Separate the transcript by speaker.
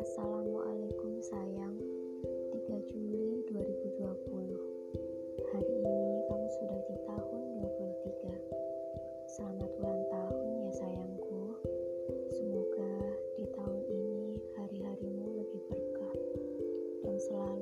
Speaker 1: Assalamualaikum sayang. 3 Juli 2020 Hari ini kamu sudah di tahun 23 Selamat ulang tahun ya sayangku. Semoga di tahun ini hari-harimu lebih berkah Dan selalu